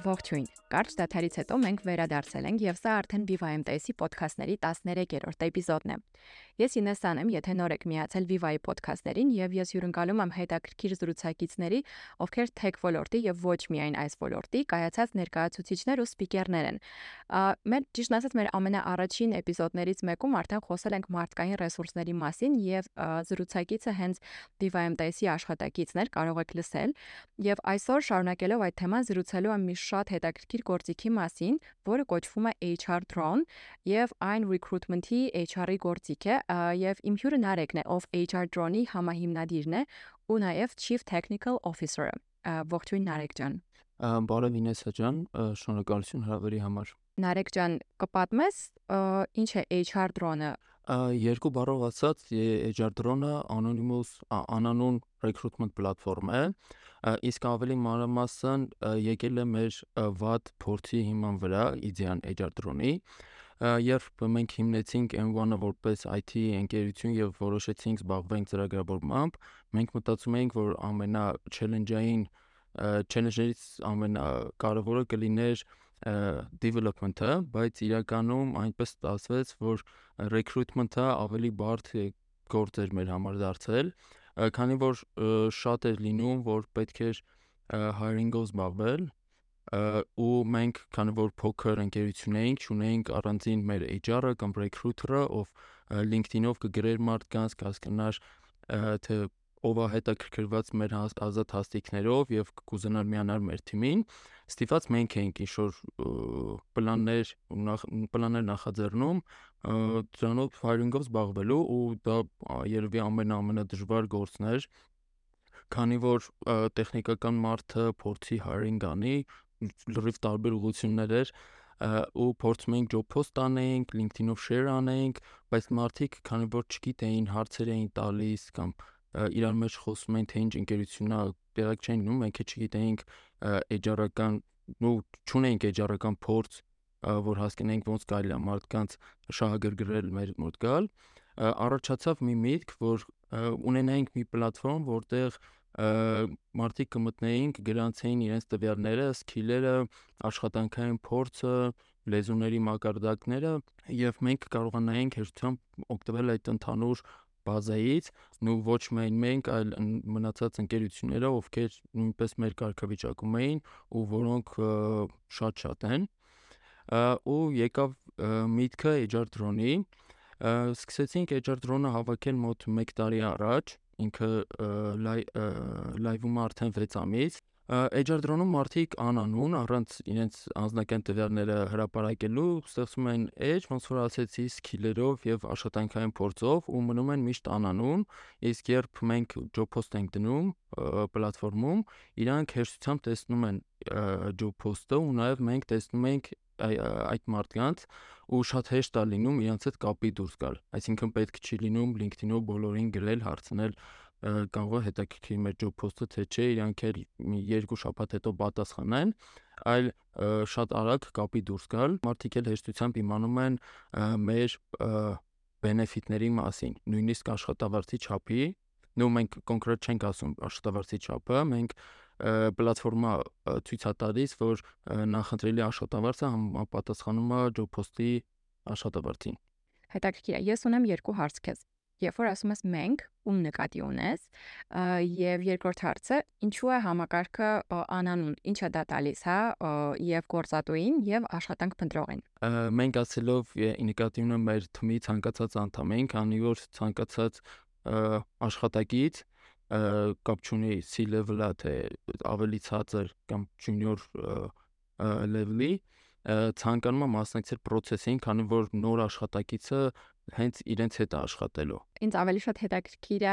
Ողջույն։ Կարճ դաթարից հետո մենք վերադարձել ենք եւ սա արդեն VivaMTS-ի ոդքասթների 13-րդ էպիզոդն է։ Ես Ինեսան եմ, եթե նոր եք միացել Viva-ի ոդքասթերին եւ ես հյուրընկալում եմ հետաքրքիր զրուցակիցների, ովքեր tech ոլորտի եւ ոչ միայն այս ոլորտի կայացած ներկայացուցիչներ ու սպիկերներ են։ Մեր ճիշտ ասած մեր ամենաառաջին էպիզոդներից մեկում արդեն խոսել ենք մարդկային ռեսուրսների մասին եւ զրուցակիցը հենց VivaMTS-ի աշխատակիցներ կարող եք լսել եւ այսօր շարունակելով այդ թեման զրուցելու եմ մի շատ հետաքրքիր գործիքի մասին, որը կոչվում է HR Drone եւ այն recruitment-ի HR-ի գործիք է եւ իմ հյուրը Նարեկն է, ով HR Drone-ի համահիմնադիրն է ու նաեւ Chief Technical Officer-ը։ Ողջույն Նարեկ ջան։ Բարև Ինեսա ջան, շնորհակալություն հրավերի համար։ Նարեկ ջան, կպատմես ինչ է HR Drone-ը երկու բառով ասած HR Drone-ը anonymous անանուն recruitment platform է իսկ ավելի մանրամասն եկել է մեր վատ փորձի հիման վրա Idean HR Drone-ի երբ մենք հիմնեցինք M1-ը որպես IT ընկերություն եւ որոշեցինք զբաղվենք ծրագրավորմամբ, մենք մտածում էինք, որ ամենա challenge-ային challenge-ներից ամենակարևորը կլիներ development-ը, բայց իրականում այնպես ստացվեց, որ recruitment-ը ավելի բարդ գործ էր մեր համար դարձել, քանի որ շատ էր լինում, որ պետք էր hiring-ով զբաղվել ու մենք քանի որ փոքր ընկերություն էինք, ունեինք առանձին մեր HR-ը կամ recruiter-ը, ով LinkedIn-ով կգրեր մարդկանց, կհասկանար թե ով է հետաքրքրված մեր ազատ հաստիկներով եւ կուզենար միանալ մեր թիմին, ստիպված մենք էինք ինչ-որ պլաններ պլաններ նախաձեռնում դրանով hiring-ով զբաղվելու ու դա երևի ամենաամենադժվար գործն էր քանի որ տեխնիկական մարդը փորձի hiring անի լրիվ տարբեր ուղղություններ էր ու փորձում էինք job post անենք, LinkedIn-ով share անենք, բայց մարդիկ քանի որ չգիտեին, հարցեր էին տալիս կամ իրար մեջ խոսում էին թե ինչ ընկերությունն է, տեղակ չէին ունում, մենք չգիտեինք HR-ական ու չունեինք HR-ական փորձ, որ հասկանենք ոնց կարելի է մարդկանց շահագրգռել մեր մոտ գալ, առաջացավ մի միտք, որ ունենայինք մի պլատֆորմ, որտեղ մարդիկ կմտնեին, կգրանցեին իրենց տվյալները, սկիլերը, աշխատանքային փորձը, լեզուների մակարդակները եւ մենք կարողանայինք հեշտությամբ օգտվել այդ ընդհանուր բազայից ու ոչ միայն մենք, այլ մնացած ընկերությունները, ովքեր նույնպես մեր կարգավիճակում էին ու որոնք շատ-շատ են ու եկավ միտքը HR Drone-ի սկսեցինք HR Drone-ը հավաքել մոտ 1 տարի առաջ ինքը լայվում է արդեն 6 ամիս HR Drone-ում մարդիկ անանուն առանց իրենց անձնական տվյալները հրապարակելու ստեղծում են edge, ոնց որ ասեցի, սկիլերով եւ աշխատանքային փորձով ու մնում են միշտ անանուն, իսկ երբ մենք job post ենք դնում պլատֆորմում, իրանք հեշտությամբ տեսնում են job post-ը ու նաեւ մենք տեսնում ենք այդ մարդկանց ու շատ հեշտ է լինում իրանց հետ կապի դուրս գալ։ Այսինքն պետք չի լինում LinkedIn-ով բոլորին գրել, հարցնել կարող է հետաքրքրի մեր job post-ը թե չէ, իրանք էլ երկու շաբաթ հետո պատասխանեն, այլ շատ արագ կապի դուրս գալ։ Մարդիկ էլ հեշտությամբ իմանում են մեր բենեֆիտների մասին, նույնիսկ աշխատավարձի չափի, նո մենք կոնկրետ չենք ասում աշխատավարձի չափը, մենք պլատֆորմա ցույց է տալիս, որ նախընտրելի աշխատավարձը համապատասխանում է job post-ի աշխատավարձին։ Հետաքրքիր է։ Ես ունեմ երկու հարց քեզ երբ որ ասում ես մենք, ում նկատի ունես, եւ երկրորդ հարցը, ինչու է համակարգը անանուն, ինչ է դա տալիս, հա, եւ գործատուին եւ աշխատանք փնտրողին։ Մենք ասելով նկատի ունեմ մեր թմի ցանկացած անդամին, քանի որ ցանկացած աշխատակից կապ չունի C-level-ա թե ավելի ցածր կամ junior level-ի ցանկանում է մասնակցել process-ին, քանի որ նոր աշխատակիցը հենց իրենց հետ աշխատելու։ Ինձ ավելի շատ հետաքրքիր է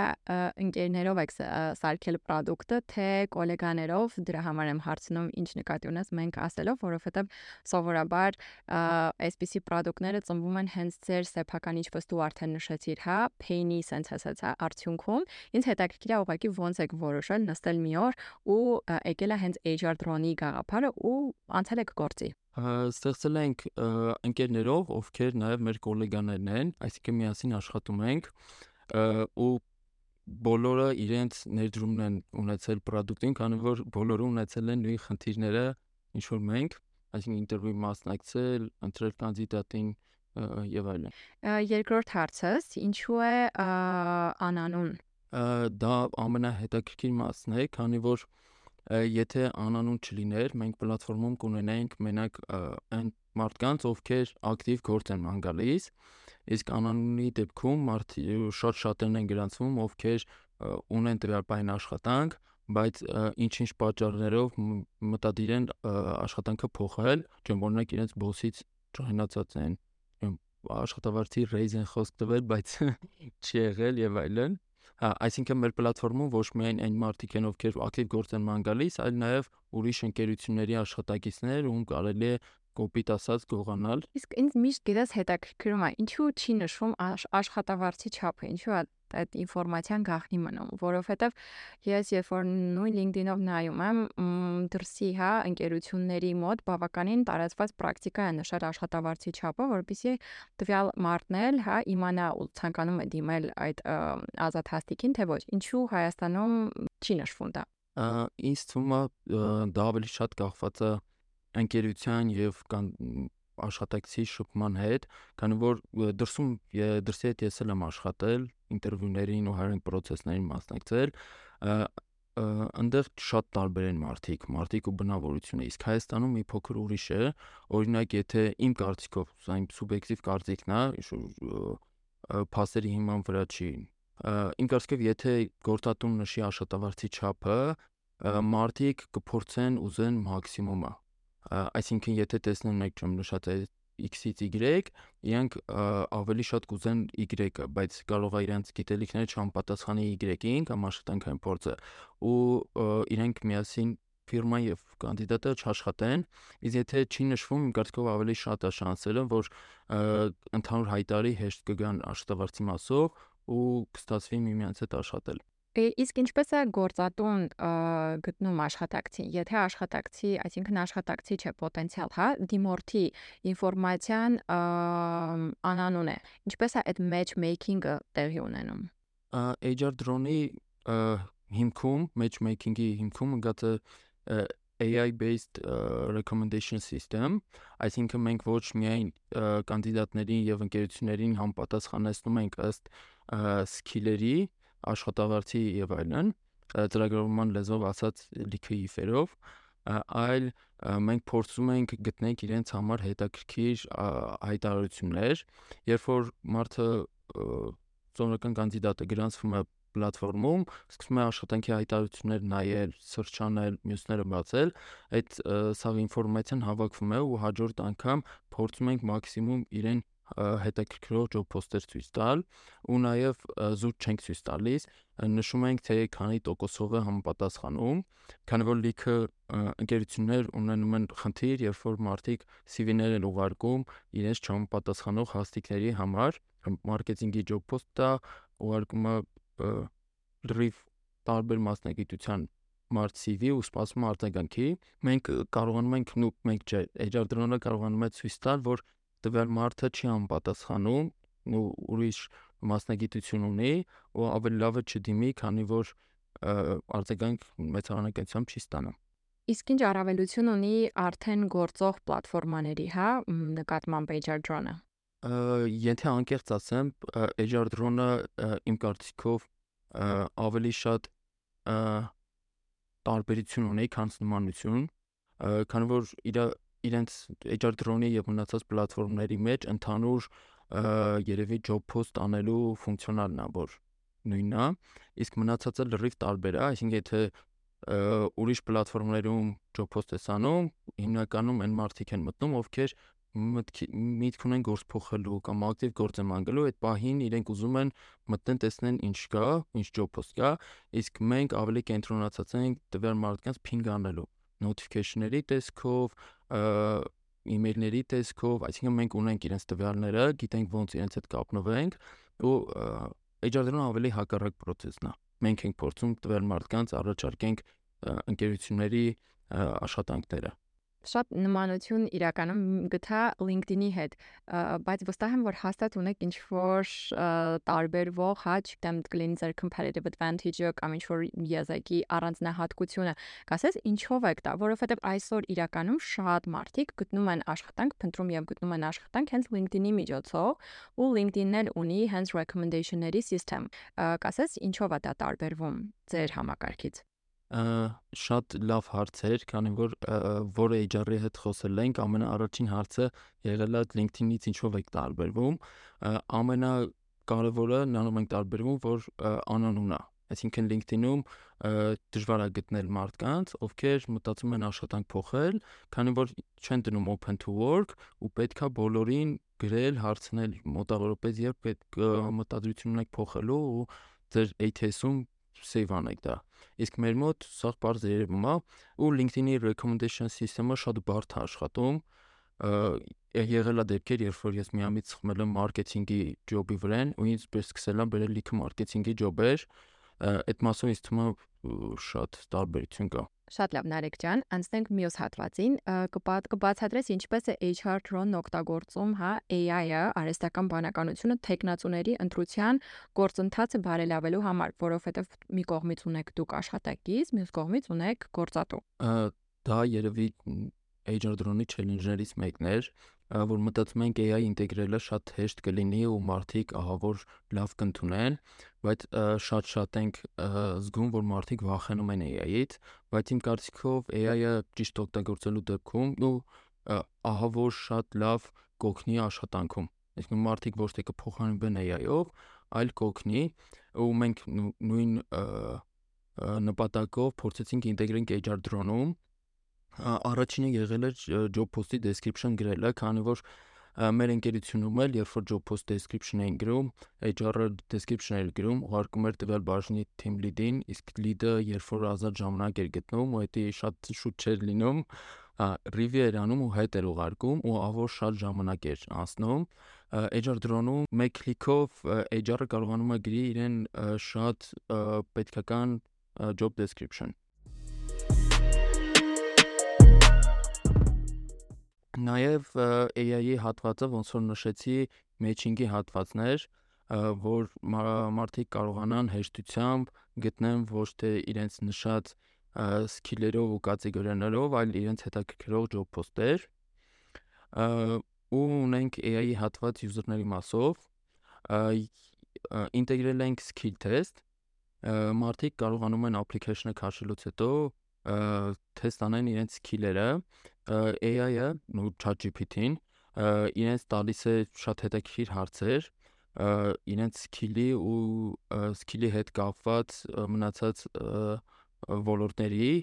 ընկերներով եք սարքել product-ը, թե գոլեգաներով, դրա համար եմ հարցնում ինչ նկատի ունես մենք ասելով, որովհետև սովորաբար այսպիսի product-ները ծնվում են հենց ձեր սեփական ինչպես դու արդեն նշեցիր, հա, pain-ի sense ասած, հա, արդյունքում։ Ինձ հետաքրքիր է ուղղակի ոնց եք որոշել նստել մի օր ու եկել է հենց HR drone-ի գաղափարը ու անցել եք գործի ստեղծել ենք ընկերներով, ովքեր նաև մեր գոլեգաներն են, այսինքն միասին աշխատում ենք ու բոլորը իրենց ներդրումն են ունեցել product-ին, քանի որ բոլորը ունեցել են նույն խնդիրները, ինչ որ մենք, այսինքն ինտերվյուի մասնակցել, ընտրել կանդիդատին եւ այլն։ Երկրորդ հարցս, ինչու է անանուն։ Դա ամենահետաքրքիր մասն է, քանի որ եթե անանուն չլիներ, մենք պլատֆորմում կունենայինք մենակ այն մարդկանց, ովքեր ակտիվ գործ են ման գալիս, իսկ անանունի դեպքում մարդ շատ շատերն են գրանցվում, ովքեր ունեն տվյալ բային աշխատանք, բայց ինչ-ինչ պատճառներով մտադիր են աշխատանքը փոխել, չեմ օրինակ իրենց բոսից ճանաչած են աշխատավարձի ռեյզ են խոսք տվել, բայց չի եղել եւ այլն։ Հա, այսինքն մեր պլատֆորմում ոչ միայն այն մարդիկ են, ովքեր ակտիվ գործ են ման գալիս, այլ նաև ուրիշ ընկերությունների աշխատակիցներ, ում կարելի է կոպիտ ասած գողանալ։ Իսկ ինձ միշտ գիտես հետաքրքրում է, ինչու չի նշվում աշխատավարձի չափը, ինչու է այդ ինֆորմացիան գաղտնի մնում, որովհետև ես երբ որ նույն LinkedIn-ով նայում եմ, դրսի, հա, ընկերությունների մոտ բավականին տարածված պրակտիկա է նշել աշխատավարձի չափը, որովհետեւ տվյալ մարդն էլ, հա, իմանա ու ցանկանում է դիմել այդ ազատ հաստիկին, թե ոչ։ Ինչու Հայաստանում չի նշվում դա։ Ինձ թվում է դա ավելի շատ կախված է ընկերության եւ աշխատակցի շփման հետ, քանի որ դրսում դրսի հետ ես էլ եմ աշխատել, ինտերվյուներին ու հայրեն process-ներին մասնակցել, այնտեղ շատ տարբեր են մարդիկ, մարդիկ ու բնավորությունը, իսկ Հայաստանում մի փոքր ուրիշ է, օրինակ եթե իմ կարծիքով, իմ սուբյեկտիվ կարծիքն է, փաստերի հիման վրա չի։ Իմ կարծիքով եթե գործատուն նշի աշխատավարձի չափը, մարդիկ կփորձեն ուզեն մաքսիմումը այսինքն եթե տեսնեն մեկ նշած է X-ից Y, իրենք ավելի շատ կուզեն Y-ը, բայց կարող է իրենց գիտելիքները չհամապատասխանի Y-ին կամ աշխատանքային փորձը ու իրենք միասին ֆիրման եւ կանդիդատը չաշխատեն, իսկ եթե չի նշվում, իմ կարծիքով ավելի շատ է շանսերը, որ ընդհանուր հայտարարի հեշտ կգան աշխատավարձի մասով ու կստացվի միմյանց հետ աշխատել։ Իսկ ինչպես է գործատուն գտնում աշխատակցին։ Եթե աշխատակցի, այսինքն աշխատակցի չէ պոտենցիալ, հա, դիմորդի ինֆորմացիան անանուն է։ Ինչպես է այդ matchmaking-ը տեղի ունենում։ HR drone-ի հիմքում, matchmaking-ի հիմքում ընկած է AI based recommendation system, այսինքն մենք ոչ միայն կանդիդատներին եւ ընկերություններին համապատասխանեցնում ենք ըստ սկիլերի, աշխատավարձի եւ այլն, ծրագրավորման լեզվով ասած լիքը իֆերով, այլ մենք փորձում ենք գտնել իրենց համար հետաքրքիր հայտարարություններ, երբ որ մարդը ծովական կանդիդատը գրանցվում է պլատֆորմում, սկսում է աշխատանքի հայտարարություններ նայել, սրճանել, մյուսները բացել, այդ սաղ ինֆորմացիան հավաքվում է ու հաջորդ անգամ փորձում ենք մաքսիմում իրեն հետաքրքրող job post-եր ցույց տալ ու նաև զուտ չենք ցույց տալիս նշում ենք թե քանի տոկոսով է համապատասխանում քանի որ լիքը ընկերություններ ունենում են խնդիր երբ որ մարդիկ CV-ներ են ուղարկում իրենց չհամապատասխանող հաստիկների համար մարքեթինգի job post-ը ուղարկում է լրիվ տարբեր մասնագիտության մարդ CV ու սպասում արձագանքի մենք կարողանում ենք նու մենք չէ HR դրոնը կարողանում է ցույց տալ որ տվյալ մարդը չի անպատասխանում ու ուրիշ մասնագիտություն ունի ու ավելի լավ է չդիմի, քանի որ արձագանք մեծ հավանականությամբ չի ստանա։ Իսկ ինչ առավելություն ունի արդեն գործող պլատֆորմաների, հա, նկատմամբ HR drone-ը։ Եթե անկեղծ ասեմ, HR drone-ը իմ կարծիքով ավելի շատ տարբերություն ունի, քան նմանություն, քանի որ իր իրենց HR drone-ի եւ մնացած պլատֆորմների մեջ ընդհանուր երևի job post անելու ֆունկցիոնալն է, որ նույնն է, իսկ մնացածը լրիվ տարբեր է, այսինքն եթե ուրիշ պլատֆորմներում job post ես անում, հիմնականում այն մարդիկ են մտնում, ովքեր միտք ունեն գործ փոխելու կամ ակտիվ գործ են անգլու, այդ պահին իրենք ուզում են մտնեն տեսնեն ինչ կա, ինչ job post կա, իսկ մենք ավելի կենտրոնացած ենք տվյալ մարդկանց ping անելու notification-ների տեսքով, email-ների տեսքով, այսինքն մենք ունենք իրենց տվյալները, գիտենք ոնց իրենց հետ կապնվենք ու HR-ն ավելի հակառակ process-ն է։ Մենք ենք փորձում տվյալ մարդկանց առաջարկենք ընկերությունների աշխատանքները։ շատ նմանություն իրականում գտա LinkedIn-ի հետ, բայց վստահ եմ, որ հաստատ ունեք ինչ որ տարբերվող, հա, չգիտեմ, կլինի ձեր competitive advantage-ը կամ ինչ որ եզակի առանձնահատկությունը։ Կասես ինչով եք դա, որովհետև այսօր իրականում շատ մարդիկ գտնում են աշխատանք, փնտրում եւ գտնում են աշխատանք հենց LinkedIn-ի միջոցով, ու LinkedIn-ն էլ ունի հենց recommendation-ների system։ Կասես ինչով է դա տարբերվում ձեր համակարգից շատ լավ հարց էր, քանի որ որ HR-ի հետ խոսել ենք, ամենաառաջին հարցը եղել է LinkedIn-ից ինչով եք տարբերվում։ Ամենակարևորը նրանով ենք տարբերվում, որ անանուն է։ Այսինքն LinkedIn-ում դժվար է գտնել մարդկանց, ովքեր մտածում են աշխատանք փոխել, քանի որ չեն դնում open to work ու պետքա բոլորին գրել, հարցնել մոտավորապես երբ պետք մտադրություն ունեք փոխելու ու ձեր ATS-ում save անեք դա։ Իսկ մեր մոտ սա բարձ երևում է ու LinkedIn-ի recommendation system-ը շատ բարդ է աշխատում եղել է դեպքեր, երբ որ ես միամիտ խմել եմ մարքեթինգի ջոբի վրան ու ինձ պես սկսել եմ բերել լիքը մարքեթինգի ջոբեր, այդ մասով ինձ թվում է շատ տարբերություն կա։ Շատ լավ Նարեկ ջան, անցնենք մյուս հատվածին։ Կպատ կբացատրես ինչպես է HR Drone օգտագործում, հա, AI-ը, արհեստական բանականությունը տեխնացուների ընտրության գործընթացը բարելավելու համար, որովհետև մի կողմից ունեք դուք աշխատակից, մյուս կողմից ունեք գործատու։ Դա երևի HR Drone-ի challenge-ներից մեկն էր, որ մտածում ենք AI ինտեգրելը շատ հեշտ կլինի ու մարդիկ ահավոր լավ կընդունեն, բայց շատ-շատ ենք զգում, որ մարդիկ վախենում են AI-ից, բայց իմ կարծիքով AI-ը ճիշտ օգտագործելու դեպքում ու ահավոր շատ լավ կօգնի աշխատանքում։ Այսինքն մարդիկ ոչ թե կփոխանցեն AI-ով, այլ կօգնի ու մենք նույն նպատակով փորձեցինք ինտեգրենք HR Drone-ում առաջինը եղել էր job post-ի description գրելը, քանի որ մեր ընկերությունում էլ երբ որ job post description էին գրում, HR-ը description էր գրում, ուղարկում էր տվյալ բաժնի team lead-ին, իսկ lead-ը երբ որ ազատ ժամանակ էր գտնում, ու դա շատ շուտ չէր լինում, review էր անում ու հետ էր ուղարկում ու ավոր շատ ժամանակ էր անցնում HR drone-ում մեկ քլիկով HR-ը կարողանում է գրի իրեն շատ պետքական job description Նաև AI-ի հատվածը ոնց որ նշեցի, matching-ի հատվածն էր, որ մարդիկ կարողանան հեշտությամբ գտնեն ոչ թե իրենց նշած սքիլերով ու կատեգորիաներով, այլ իրենց հետաքրքրող job post-եր։ Ու ունենք AI-ի հատված user-ների մասով, ինտեգրել ենք skill test, մարդիկ կարողանում են application-ը քաշելուց հետո թեստ անեն իրենց սքիլերը, AI-ը, ու ChatGPT-ին իրենց տալիս է շատ հետաքրքիր հարցեր, իրենց սքիլի ու սքիլի հետ կապված մնացած ոլորտների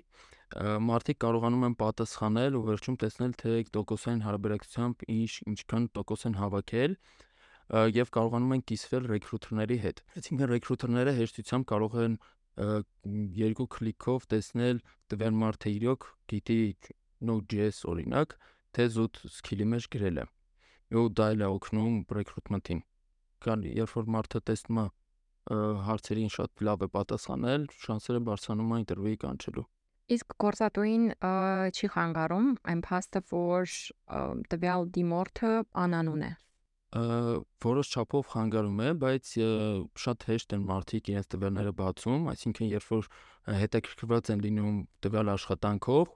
մարդիկ կարողանում են պատասխանել ու վերջում տեսնել թե տոկոսային հարաբերակցությամբ ինչ ինչքան տոկոս են հավաքել եւ կարողանում են կիսվել ռեկրուտերների հետ։ Այսինքն ռեկրուտերները հեշտությամբ կարող են երկու քլիկով տեսնել տվյալ մարդը իրոք գիտի Node.js օրինակ, թե զուտ սքիլի մեջ գրել է։ Ու դա էլ է օգնում recruitment-ին։ Կան երբ որ մարդը տեսնում է հարցերին շատ լավ է պատասխանել, շանսերը բարձրանում են ինտերվյուի կանչելու։ Իսկ գործատուին չի խանգարում այն փաստը, որ տվյալ դիմորդը անանուն է որոշ չափով խանգարում է, բայց շատ հեշտ են մարդիկ իրենց տվյալները բացում, այսինքն երբ որ հետաքրքրված են լինում տվյալ աշխատանքով,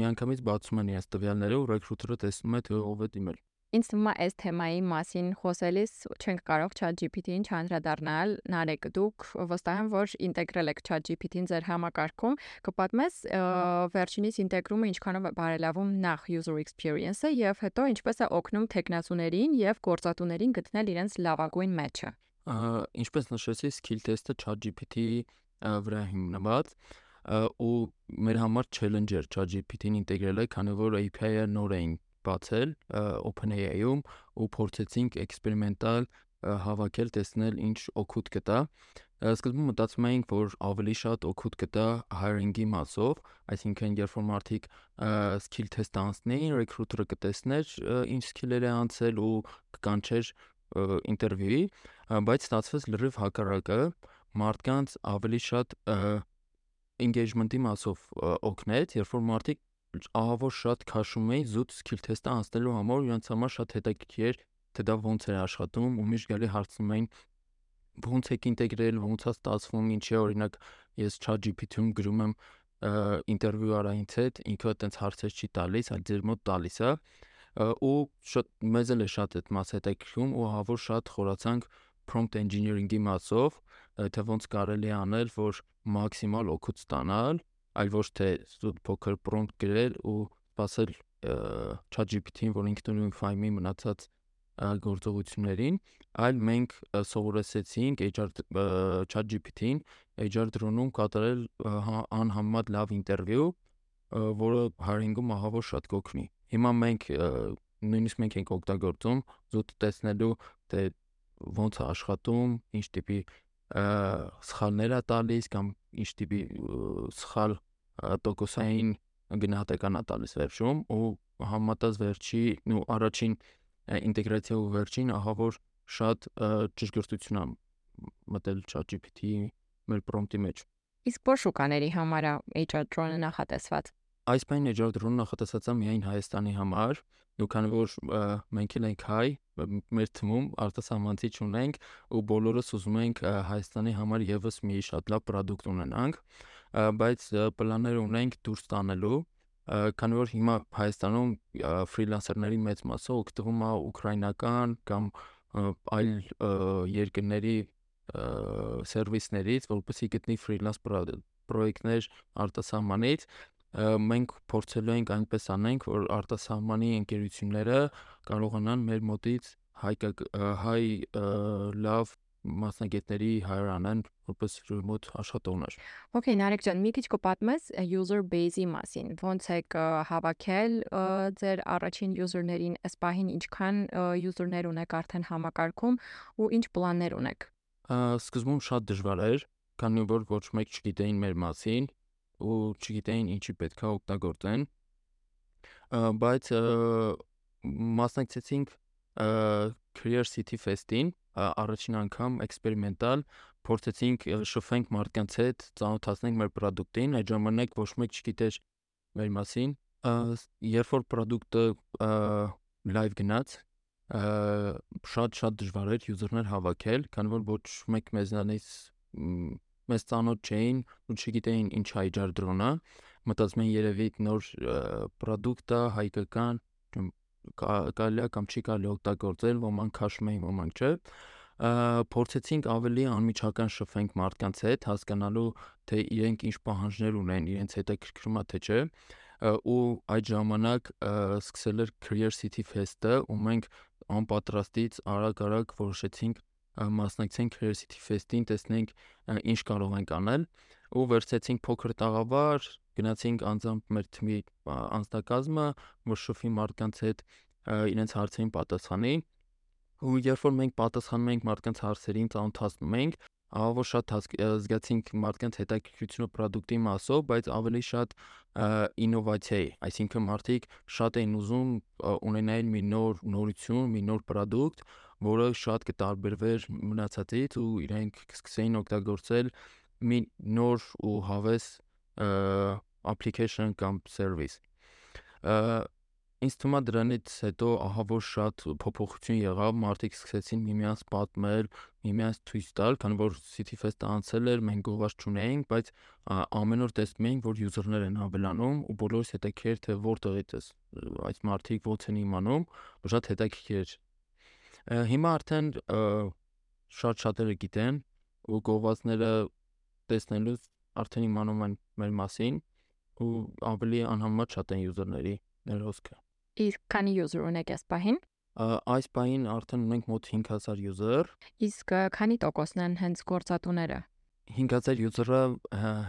միանգամից բացում են իրենց տվյալները ու ռեկրուտերը տեսնում է թե ով է դիմել։ Ինձ թվում է այս թեմայի մասին խոսելիս չենք կարող ChatGPT-ին չանդրադառնալ։ Նարեկ, դուք վստահ եմ, որ ինտեգրել եք ChatGPT-ին ձեր համակարգում, կպատմես վերջինիս ինտեգրումը ինչքանով է բարելավում նախ user experience-ը եւ հետո ինչպես է օգնում տեխնացուներին եւ գործատուներին գտնել իրենց լավագույն match-ը։ Ինչպես նշեցի, skill test-ը ChatGPT-ի վրա հիմնված ու մեր համար challenge-էր ChatGPT-ին ինտեգրելը, քանի որ API-ը նոր էին բացել OpenAI-ում ու փորձեցինք էքսպերիմենտալ հավաքել, տեսնել ինչ օգուտ կտա։ Սկզբում մտածում էինք, որ ավելի շատ օգուտ կտա hiring-ի մասով, այսինքն երբ որ մարդիկ skill test անցնեին, recruiter-ը կտեսներ ինչ skill-եր է անցել ու կկանչեր ինտերվյուի, բայց ստացվեց լրիվ հակառակը, մարդկանց ավելի շատ engagement-ի մասով օգնեց, երբ որ մարդիկ ահավոր շատ քաշում էին զուտ skill test-ը անցնելու համար ու իրենց համար շատ հետաքրքիր էր թե դա ոնց է աշխատում ու միշտ գալի հարցնում էին ոնց եք ինտեգրել, ոնց է ստացվում, ինչի օրինակ ես ChatGPT-ում գրում եմ ինտերվյու արա ինձ հետ, ինքը այտենց հարցեր չի տալիս, այլ ձեր մոտ տալիս է ու շատ մեզ էլ է շատ այդ մասը հետաքրքրում ու հավոր շատ խորացանք prompt engineering-ի մասով, թե ոնց կարելի է անել, որ մաքսիմալ օգուտ ստանալ, այլ ոչ թե ստուդ փոքր պրոմպտ գրել ու սпасել ChatGPT-ին, որ ինքնուրույն ֆայմի մնացած գործողություններին, այլ մենք սովորեցեցինք HR ChatGPT-ին HR drone-ում կատարել հա, անհամեմատ լավ ինտերվյու, որը հարինգում ահավոր շատ կօգնի։ Հիմա մենք նույնիսկ մենք ենք օգտագործում զուտ տեսնելու թե ոնց է աշխատում, ինչ տիպի սխալներ է տալիս կամ ինչ տիպի սխալ տոկոսային գնահատական է տալիս վերջում ու համատած վերջի ու առաջին ինտեգրացիա ու վերջին ահա որ շատ ճշգրտություն է մտել ChatGPT-ի մեր prompt-ի մեջ։ Իսկ որ շուկաների համար է HR drone-ը նախատեսված։ Այս բանը HR drone-ը նախատեսած է միայն Հայաստանի համար, ու քանի որ մենք էլ ենք հայ, մեր թվում արտասահմանցի չունենք ու բոլորս ուզում ենք Հայաստանի համար եւս մի շատ լավ product ունենանք, բայց պլաններ ունենք դուրս տանելու քանի որ հիմա Հայաստանում ֆրիլանսերների մեծ մասը օգտվում է ուկրաինական կամ այլ երկրների սերվիսներից, որպեսզի գտնի ֆրիլանս պրոյեկտներ արտասահմանից մենք փորձելու ենք այնպես անենք, որ արտասահմանի ընկերությունները կարողանան մեր մոտից հայ հայ լավ մասնագետների հայրանան որպես remote աշխատողներ։ Okay, Նարեկ ջան, մի քիչ կպատմես user base-ի մասին։ Ոնց եք հավաքել ձեր առաջին user-ներին, ըստ պահին ինչքան user-ներ ունեք արդեն համակարգում ու ինչ պլաններ ունեք։ Սկզբում շատ դժվար էր, քանի որ ոչ մեկ չգիտեին մեր մասին ու չգիտեին ինչի պետքա օգտագործեն։ Բայց մասնակցեցինք Career City Fest-ին առաջին անգամ էքսպերիմենտալ փորձեցինք շփվենք մարդկանց հետ, ծանոթացնենք մեր product-ին, այդ ժամանակ ոչ մեկ չգիտեր մեր մասին։ Երբ որ product-ը live գնաց, շատ-շատ դժվար էր user-ներ հավաքել, քանի որ ոչ մեկ մեզանից մեզ ծանոթ չէին ու չգիտեին ինչ է HR drone-ը, մտածում էին երևի նոր product-ը, հայկական, կարելի է կամ չի կարելի օգտագործել, ոմանք քաշում էին, ոմանք չէ փորձեցինք ավելի անմիջական շփվենք մարդկանց հետ, հասկանալու թե իրենք ինչ պահանջներ ունեն, իրենց հետաքրքրում է թե չէ ու այդ ժամանակ սկսել էր Career City Fest-ը ու մենք անպատրաստից արագ-արագ որոշեցինք մասնակցենք Career City Fest-ին, տեսնենք ինչ կարող ենք անել ու վերցեցինք փոքր տաղավար, գնացինք անձամբ մեր թիմի անձնակազմը, որ շփվի մարդկանց հետ իրենց հարցերին պատասխանի ու երբ որ մենք պատասխանում ենք մարդկանց հարցերին, ծանոթացնում ենք, ահավոր շատ զգացինք մարդկանց հետաքրքրությունը product-ի մասով, բայց ավելի շատ ինովացիայի, այսինքն մարդիկ շատ էին ուզում ունենալ մի նոր նորություն, մի նոր product, որը շատ կտարբերվեր մնացածից ու իրենք կսկսեին օգտագործել մի նոր ու հավես application կամ service Ինձ թվում է դրանից հետո ահա որ շատ փոփոխություն եղավ, մարդիկ սկսեցին միմյանց պատմել, միմյանց ցույց տալ, քանի որ City Fest-ը անցել էր, մենք գովաց չունեինք, բայց ամեն օր տեսնում էինք, որ user-ներ են ավելանում ու բոլորս հետաքրքիր թե որտեղից է այս մարդիկ ո՞նց են իմանում, շատ հետաքրքիր էր։ Հիմա արդեն շատ շատերը գիտեն ու գովազները տեսնելուց արդեն իմանում են մեր մասին ու ավելի անհամեմատ շատ են user-ների ներոսքը։ Իսկ քանի user ունեք այս պահին։ Այս պահին արդեն ունենք մոտ 5000 user։ Իսկ քանի տոկոսն են հենց գործատուները։ 5000 user-ը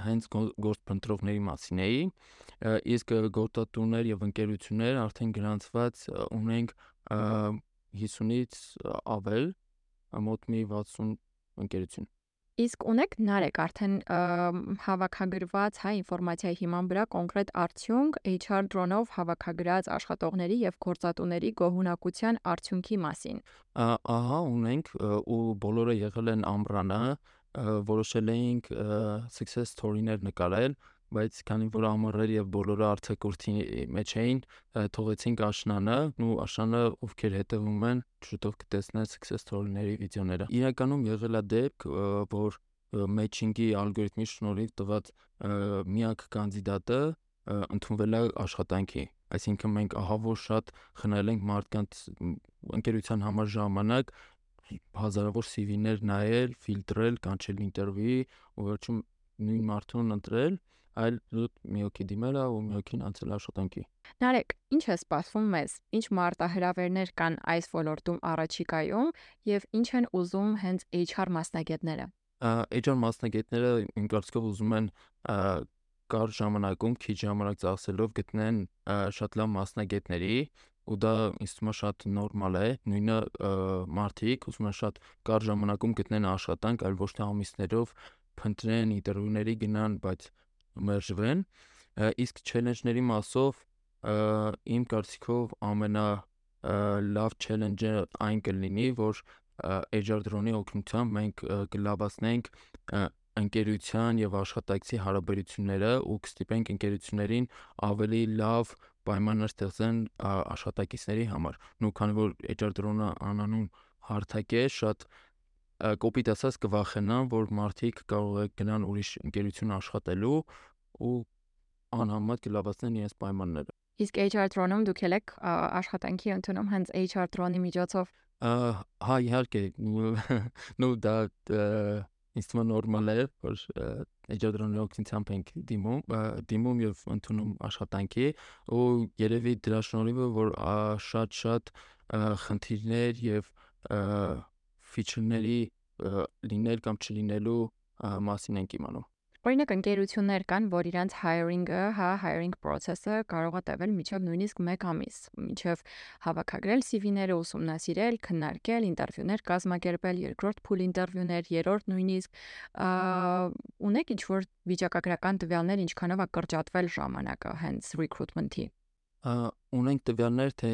հենց գործընտրողների մասին էի, իսկ գործատուներ եւ ընկերություններ արդեն գրանցված ունենք 50-ից ավել, մոտ մի 60 ընկերություն։ Իսկ ունեք Նարեկ արդեն հավաքագրված հայ ինֆորմացիայի հիման վրա կոնկրետ արդյունք HR drone-ով հավաքագրած աշխատողների եւ գործատուների գոհունակության արդյունքի մասին։ Ահա ունենք ու բոլորը եղել են ամրանը, որոշել էինք success story-ներ նկարել, բայց քանի որ ամառեր եւ բոլորը արձակուրդի մեջ էին, թողեցինք աշնանը, ու աշնանը ովքեր հետևում են, շուտով կտեսնեն success story-ների վիդեոները։ Իրականում եղել է դեպք, որ matching-ի ալգորիթմի շնորհիվ տված միակ կանդիդատը ընդունվել է աշխատանքի այսինքն մենք ահա որ շատ խնայել ենք մարդկանց ընկերության համար ժամանակ հազարավոր CV-ներ նայել, ֆիլտրել, կանչել ինտերվյուի ու վերջում նույն մարդուն ընտրել, այլ զուտ մի հոգի դիմել է ու մի հոգին անցել աշխատանքի։ Նարեկ, ինչ է սպասվում մեզ։ Ինչ մարտահրավերներ կան այս ոլորտում առաջիկայում եւ ինչ են ուզում հենց HR մասնագետները։ HR մասնագետները իմ կարծիքով ուզում են կար ժամանակում քիչ ժամանակ ծախսելով գտնեն շատ լավ մասնագետների ու դա ինձ թվում է շատ նորմալ է նույնը մարդիկ ուզում են շատ կար ժամանակում գտնեն աշխատանք այլ ոչ թե ամիսներով փնտրեն ինտերվյուների գնան բայց մերժվեն իսկ չելենջների մասով իմ կարծիքով ամենա լավ չելենջը այն կլինի որ HR drone-ի օգնությամբ մենք կլավացնենք ընկերության եւ աշխատակցի հարաբերությունները ու կստիպենք ընկերություններին ավելի լավ պայմաններ ստեղծեն աշխատակիցների համար։ Նու քանի որ HR drone-ը անանուն հարթակ է, շատ կոպիտ ասած կվախենան, որ մարդիկ կարող է գնան ուրիշ ընկերություն աշխատելու ու անհամեմատ կլավացնեն իրենց պայմանները։ Իսկ HR drone-ում դուք եք աշխատանքի ընդունում հենց HR drone-ի միջոցով։ Հա, իհարկե, նու դա ինձ թվում նորմալ է, որ էջադրոնի օգնությամբ ենք դիմում, դիմում եւ ընդունում աշխատանքի ու երևի դրա շնորհիվ որ շատ-շատ խնդիրներ եւ ֆիչերների լինել կամ չլինելու մասին ենք իմանում։ Օրինակ ընկերություններ կան, որ իրանց hiring-ը, հա, hiring process-ը կարող է տևել մինչև նույնիսկ 1 ամիս, մինչև հավաքագրել CV-ները, ուսումնասիրել, քննարկել, ինտերվյուներ կազմակերպել, երկրորդ փուլ ինտերվյուներ, երրորդ նույնիսկ ունեք ինչ որ վիճակագրական տվյալներ, ինչքանով է կրճատվել ժամանակը հենց recruitment-ի։ Ունենք տվյալներ, թե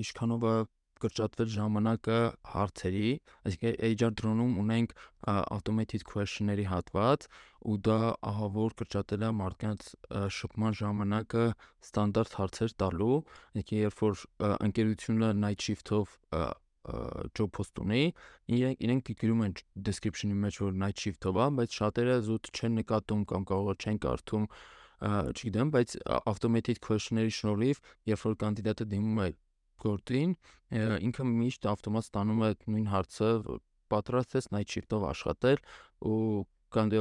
ինչքանով է կրճատվել ժամանակը հարցերի, այսինքն HR drone-ում ունենք automated question-ների հատված ու դա ահա որ կրճատել է մարդկանց շփման ժամանակը ստանդարտ հարցեր տալու, այսինքն երբ որ ընկերությունը night shift-ով job post ունի, իրենք իրենք գրում են description-ի մեջ որ night shift-ով է, բայց շատերը զուտ չեն նկատում կամ կարող չեն կարդում չգիտեմ, բայց automated question-ների շնորհիվ, երբ որ կանդիդատը դիմում է գործին, ինքը միշտ ավտոմատ ստանում է նույն հարցը, պատրաստ ես night shift-ով աշխատել ու կան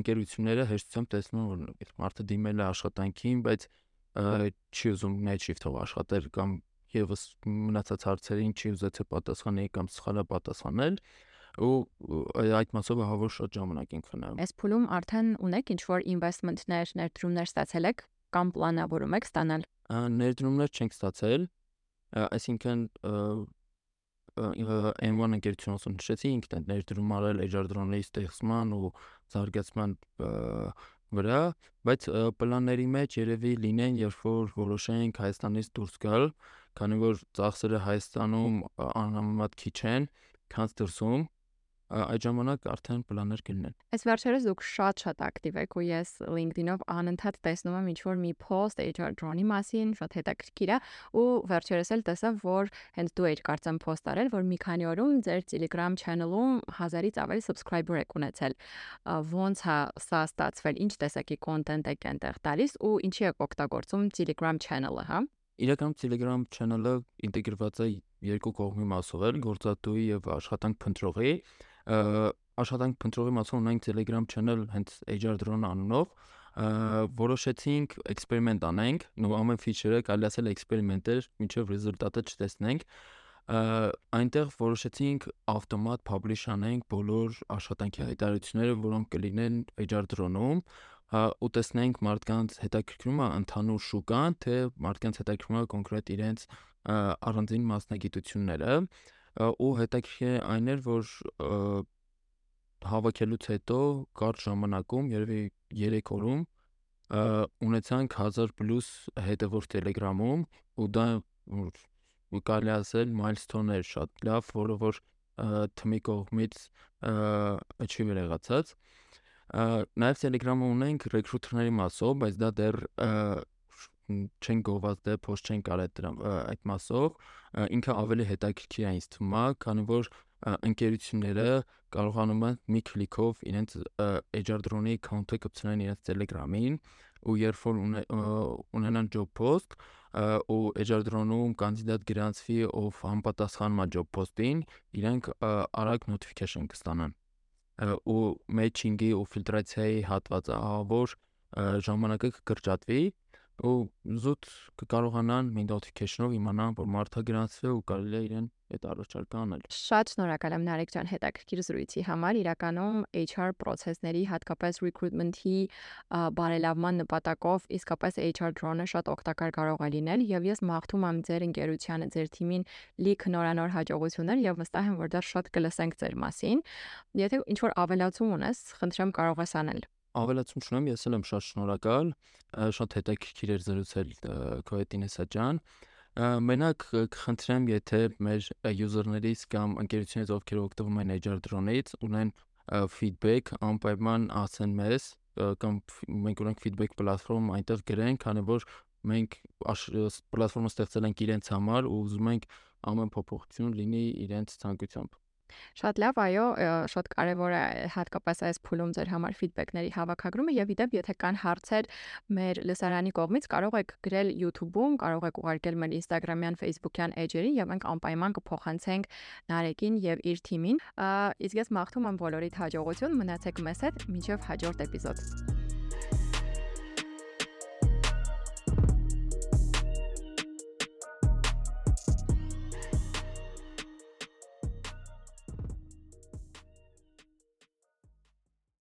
ընկերությունները հեշտությամբ տեսնում որ մարդը դիմել է աշխատանքին, բայց չի ուզում night shift-ով աշխատել կամ եւս մնացած հարցերին չի ուզեցել պատասխանել կամ սխալ է պատասխանել ու այդ մասով հա որ շատ ժամանակ ենք խնայում։ Այս փուլում արդեն ունեք ինչ որ investment-ներ, ներդրումներ ստացել եք կամ պլանավորում եք ստանալ։ Ներդրումներ չենք ստացել, այսինքն M1 ընկերությունը ոնց նշեցի ինքն է ներդրում արել էջարդրոնների ստեղծման ու զարգացման վրա, բայց պլանների մեջ երևի լինեն, երբ որ որոշենք Հայաստանից դուրս գալ, քանի որ ծախսերը Հայաստանում անհամեմատ քիչ են, քան դրսում, այդ ժամանակ արդեն պլաններ կլինեն։ Այս վերջերս դուք շատ-շատ ակտիվ եք ու ես LinkedIn-ով անընդհատ տեսնում եմ ինչ-որ մի post HR drone-ի մասին, շատ հետաքրքիր է ու վերջերս էլ տեսա, որ հենց դու եք կարծեմ post արել, որ մի քանի օրում ձեր Telegram channel-ում 1000-ից ավելի subscriber եք ունեցել։ Ոնց է սա ստացվել, ինչ տեսակի content եք այնտեղ տալիս ու ինչի եք օգտագործում Telegram channel-ը, հա։ Իրականում Telegram channel-ը ինտեգրված է երկու կողմի մասով էլ, գործատուի եւ աշխատանք փնտրողի աշխատանք փնտրողի մասով ունենք Telegram channel հենց HR drone անունով որոշեցինք էքսպերիմենտ անենք, ու ամեն feature-ը կարելի ասել էքսպերիմենտ էր, մինչև ռեզուլտատը չտեսնենք այնտեղ որոշեցինք ավտոմատ publish անենք բոլոր աշխատանքի հայտարարությունները, որոնք կլինեն HR drone-ում, ու տեսնենք մարդկանց հետաքրքրումը ընդհանուր շուկան, թե մարդկանց հետաքրքրումը կոնկրետ իրենց առանձին մասնագիտությունները, ու հետաքրքիր այն էր, որ հավաքելուց հետո կարճ ժամանակում, երևի 3 օրում ունեցանք 1000 պլյուս հետևորդ Telegram-ում ու դա ու կարելի ասել milestone էր շատ լավ, որը որ թմի կողմից achieve եղացած Նաև Telegram-ը ունենք recruiter-ների մասով, բայց դա դեռ չեն գովազդել, post չեն կարել դրա այդ մասով, ինքը ավելի հետաքրքիր է ինձ թվում, քանի որ ընկերությունները կարողանում են մի քլիկով իրենց HR drone-ի account-ը կպցնեն իրենց Telegram-ին ու երբ որ ունենան job post ու HR drone-ում կանդիդատ գրանցվի ով համապատասխանում է job post-ին, իրենք արագ notification կստանան ու matching-ի ու ֆիլտրացիայի հատվածը որ ժամանակը կկրճատվի ու զուտ կկարողանան notification-ով իմանան, որ մարդը գրանցվել ու կարելի է իրեն այդ առաջարկը անել։ Շատ շնորհակալ եմ Նարեկ ջան հետաքրքիր զրույցի համար։ Իրականում HR process-ների, հատկապես recruitment-ի բարելավման նպատակով իսկապես HR drone-ը շատ օգտակար կարող է լինել եւ ես մաղթում եմ ձեր ընկերությանը, ձեր թիմին լիք նորանոր հաջողություններ եւ վստահ եմ, որ դա շատ կլսենք ձեր մասին։ Եթե ինչ որ ավելացում ունես, խնդրեմ կարող ես անել ավելացում չունեմ, ես էլ եմ շատ շնորհակալ, շատ հետաքրքիր էր զրուցել քո հետ Ինեսա ջան։ Մենակ կխնդրեմ, եթե մեր user-ներից կամ ընկերությունից ովքեր օգտվում են HR drone-ից, ունեն feedback, անպայման ասեն մեզ կամ մենք ունենք feedback պլատֆորմ, այնտեղ գրեն, քանի որ մենք պլատֆորմը ստեղծել ենք իրենց համար ու ուզում ենք ամեն փոփոխություն լինի իրենց ցանկությամբ։ Շատ լավ, այո, շատ կարևոր է հատկապես այս փուլում ձեր համար ֆիդբեքների հավաքագրումը եւ իդեպ եթե կան հարցեր մեր լսարանի կողմից կարող եք գրել YouTube-ում, կարող եք ուղարկել մեր Instagram-յան, Facebook-յան էջերին եւ մենք անպայման կփոխանցենք Նարեկին եւ իր թիմին։ Իսկ ես մաղթում եմ բոլորիդ հաջողություն, մնացեք մեզ հետ, մինչեւ հաջորդ էպիզոդ։